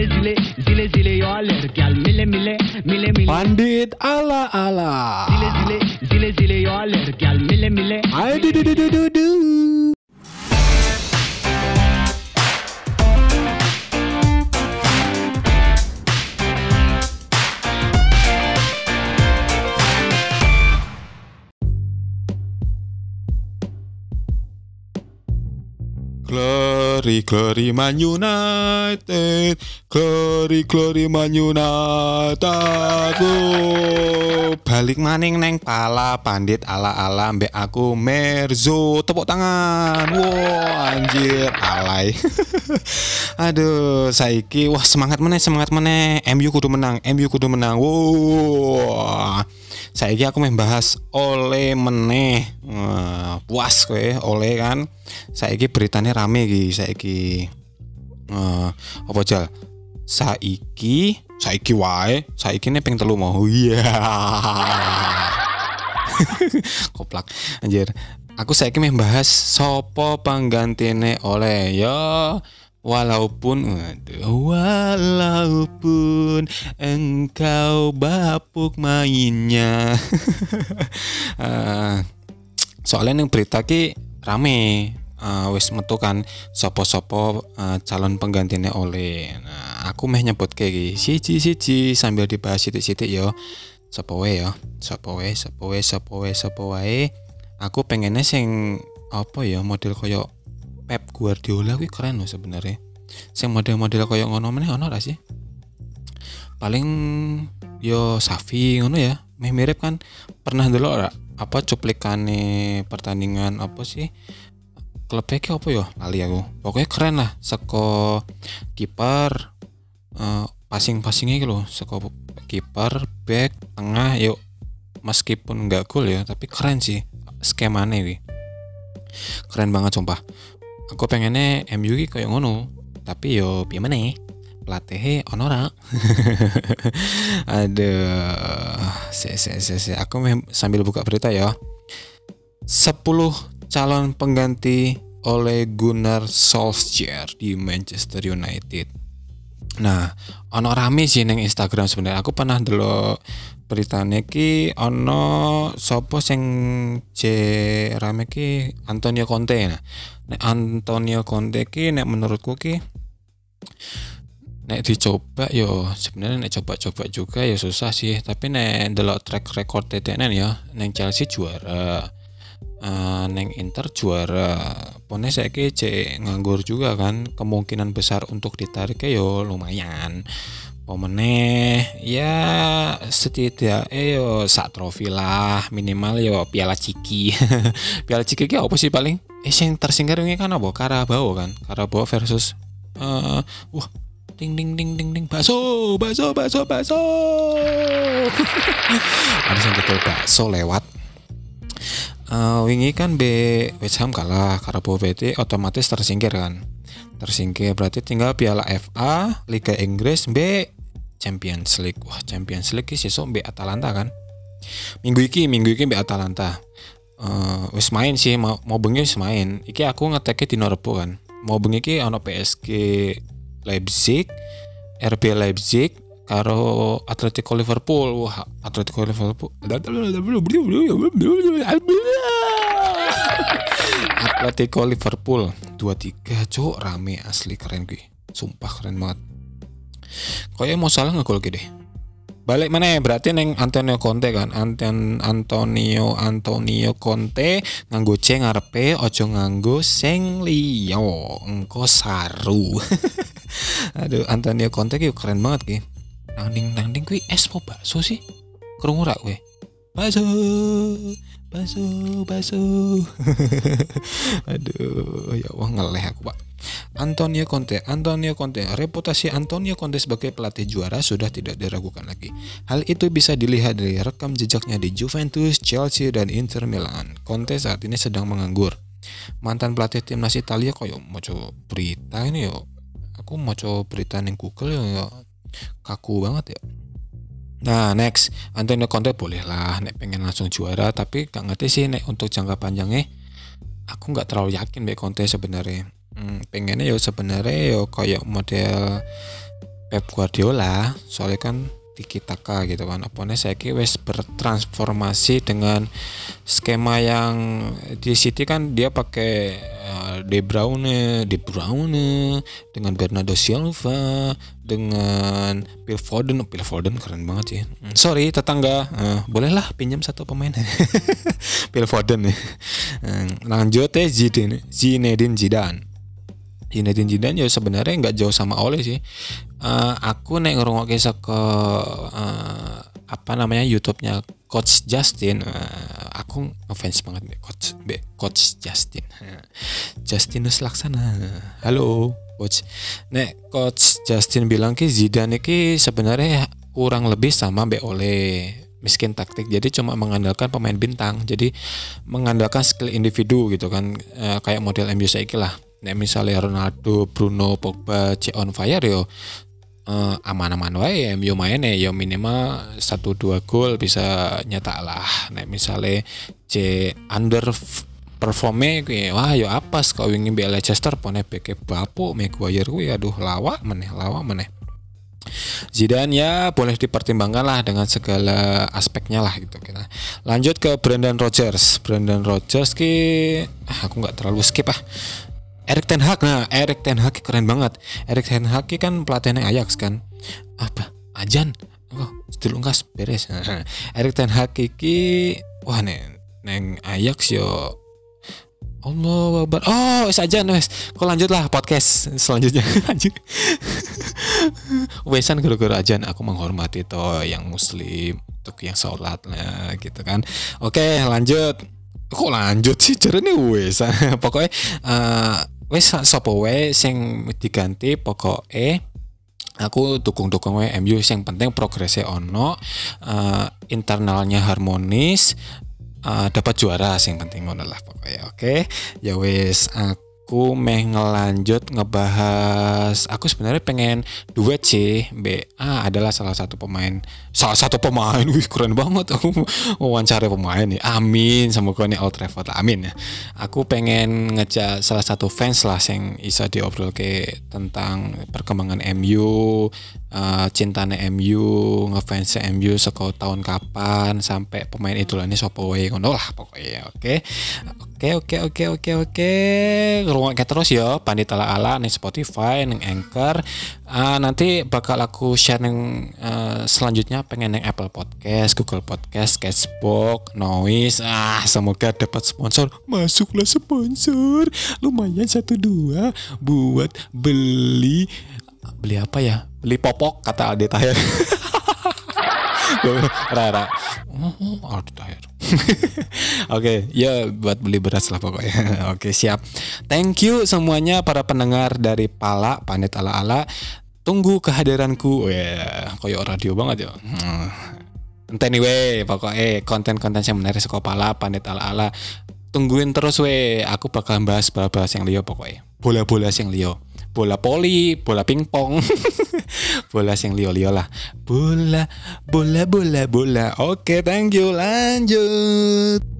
Zile zile, zile zile yo aler gal mile mile, mile mile. Pandit ala ala. Zile zile, zile zile yo aler gal mile mile. Du du du du du du. Glory, glory Man United. Glory, glory Man United. Oh, Balik maning neng pala pandit ala-ala mbek aku Merzo. Tepuk tangan. Wow anjir alay. Aduh saiki wah semangat meneh semangat meneh. MU kudu menang MU kudu menang. Wow Saiki aku meh bahas oleh meneh. Puas kowe oleh kan. Saiki beritanya rame iki saiki Eh, apa jal? Saiki saiki wae saiki nih ping telu mau. Iya. Koplak. Anjir. Aku saiki meh bahas sopo panggantine oleh ya walaupun waduh, walaupun engkau bapuk mainnya. Eh, soalnya yang berita ki rame eh, wis metu kan sopo-sopo eh, calon penggantinya oleh nah aku meh nyebut kayak siji siji sambil dibahas sitik-sitik yo sopo wae yo sopo wae sopo wae sopo wae sopo wae. Aku pengennya sing apa ya model koyo Pep Guardiola kuwi keren loh sebenarnya. Sing model-model koyo ngono meneh ono ra sih? Paling yo Safi ngono ya meh mirip kan. Pernah dulu ora apa cuplikane pertandingan apa sih? Klubnya ki apa ya lali aku. Pokoknya keren lah seko kiper eh, passing-passingnya gitu loh seko kiper back tengah yuk meskipun nggak gol ya tapi keren sih skemanya wi keren banget sumpah aku pengennya MU ki kayak ngono. Tapi yo piye meneh? Pelatih ono ra? Aduh se se se se. Aku sambil buka berita ya. 10 calon pengganti oleh Gunnar Solskjaer di Manchester United. Nah, ono rame sih neng Instagram sebenarnya. Aku pernah dulu beritanya ki ono sopo sing C rame ki Antonio Conte. Nah. Nek Antonio Conte ki nek menurutku ki nek dicoba yo sebenarnya nek coba-coba juga ya susah sih. Tapi nek delok track record TTN ya neng Chelsea juara Eh, neng Inter juara. Pone saya cek nganggur juga kan kemungkinan besar untuk ditariknya yo lumayan. Pemeneh ya setidaknya yo sak trofi lah minimal yo piala ciki. Piala ciki ki apa sih paling eh yang tersingkir ini kan apa? Karabau kan? Karabau versus eh wah ding ding ding ding ding. Bakso bakso bakso bakso. Ada yang betul bakso lewat. Eh, wingi kan B West Ham kalah Karabau BT otomatis tersingkir kan? Tersingkir berarti tinggal Piala FA Liga Inggris B Champions League. Wah Champions League sih sesuk B Atalanta kan? Minggu iki minggu iki B Atalanta Eh, wis main sih mau mau bengi wis main. Iki aku ngeteknya di Norpo kan. Mau bengi iki ono PSG Leipzig RB Leipzig karo Atletico Liverpool. Wah Atletico Liverpool. Atletico Liverpool 2-3 cuk rame asli keren gue sumpah keren banget. Kayaknya mau salah ngegol gede balik mana ya berarti neng Antonio Conte kan? Anton Antonio Antonio Conte nganggo C ngarepe ojo nganggo sing liyo engko saru. Aduh Antonio Conte ki keren banget ki. Nanding nanding kuwi es po bakso sih? Krungu ra kowe? Bakso bakso bakso. Aduh ya Allah ngeleh aku pak Antonio Conte. Antonio Conte. Reputasi Antonio Conte sebagai pelatih juara sudah tidak diragukan lagi. Hal itu bisa dilihat dari rekam jejaknya di Juventus Chelsea dan Inter Milan. Conte saat ini sedang menganggur. Mantan pelatih timnas Italia koyo mau coba berita ini yo? Aku mau coba berita ning Google yo, yo. Kaku banget ya. Nah next. Antonio Conte boleh lah nek pengen langsung juara tapi gak ngerti sih nek untuk jangka panjangnya. Aku nggak terlalu yakin be Conte sebenarnya hmm, pengennya yo sebenarnya yo kayak model Pep Guardiola soalnya kan tiki taka gitu kan opone saya wes bertransformasi dengan skema yang di City kan dia pakai uh, De Bruyne, De Bruyne dengan Bernardo Silva dengan Phil Foden, oh, Phil Foden keren banget. Hmm, sorry tetangga, uh, bolehlah pinjam satu pemain. Phil Foden nih. Uh, lanjut ya Zidane, Zinedine Zidane. Zinedine Zidane ya sebenarnya nggak jauh sama Ole sih. Uh, aku nek ngrungokke saka uh, apa namanya YouTube-nya Coach Justin. Uh, aku ngefans banget be Coach be Coach Justin. Justinus Laksana. Halo Coach. Nek Coach Justin bilang ki Zidane ki sebenarnya kurang lebih sama be Ole miskin taktik jadi cuma mengandalkan pemain bintang jadi mengandalkan skill individu gitu kan e, kayak model MU saya lah Nek misalnya Ronaldo, Bruno, Pogba, C on fire yo uh, aman-aman wae yo main ya yo minimal satu dua gol bisa nyetak lah. Nek misalnya C under performe gue wah yo apa kau ingin bela Leicester pone peke bapo Maguire gue aduh lawak meneh lawak meneh Zidane ya boleh dipertimbangkan lah dengan segala aspeknya lah gitu kita. Lanjut ke Brendan Rodgers. Brendan Rodgers ki ah, aku nggak terlalu skip ah. Erik Ten Hag nah Erik Ten Hag keren banget Erik Ten Hag kan pelatihnya Ajax kan apa ajan oh still ungkas beres Erik Ten Hag iki wah neng neng Ajax yo Allah wabar. Oh, wes aja wes. Kok lanjut lah podcast selanjutnya. Lanjut. Wesan gara-gara aja aku menghormati toh yang muslim untuk yang sholat lah gitu kan. Oke, lanjut. Kok lanjut sih? Jadi wes. Pokoknya uh, wes sapa wae sing diganti pokoknya aku dukung-dukung wae MU yang penting progresnya ono uh, internalnya harmonis uh, dapat juara sing penting ngono lah pokoknya oke okay? ya wes aku aku meh ngelanjut ngebahas aku sebenarnya pengen duet sih BA adalah salah satu pemain salah satu pemain wih keren banget aku wawancara pemain nih amin semoga nih Old Trafford amin ya. Aku pengen ngejak salah satu fans lah yang bisa diobrol ke tentang perkembangan MU uh, cintane MU ngefans MU sekolah tahun kapan sampai pemain itu lah ini sopo ngono lah pokoknya oke Oke oke oke oke oke. Rungoknya terus ya Pandit ala ala nih Spotify nih Anchor. Uh, Nanti bakal aku share nih uh, Selanjutnya pengen nih Apple Podcast Google Podcast Cashbox Noise. Ah semoga dapat sponsor. Masuklah sponsor. Lumayan satu dua Buat beli Beli apa ya? Beli popok kata Aldi Tahir. Rara. Oh, oh Aldi Tahir Oke, okay, ya buat beli beras lah pokoknya. Oke, okay, siap. Thank you semuanya para pendengar dari Pala, Panit Ala-ala. Tunggu kehadiranku. Ya, yeah, koyo radio banget ya. Hmm. Anyway, pokoknya konten-konten yang menarik sekolah Pala, Panit Ala-ala. Tungguin terus we, aku bakal bahas bahas yang Leo pokoknya. Bola-bola yang Leo bola poli, bola pingpong, bola yang lio-lio lah. Bola, bola, bola, bola. Oke, okay, thank you. Lanjut.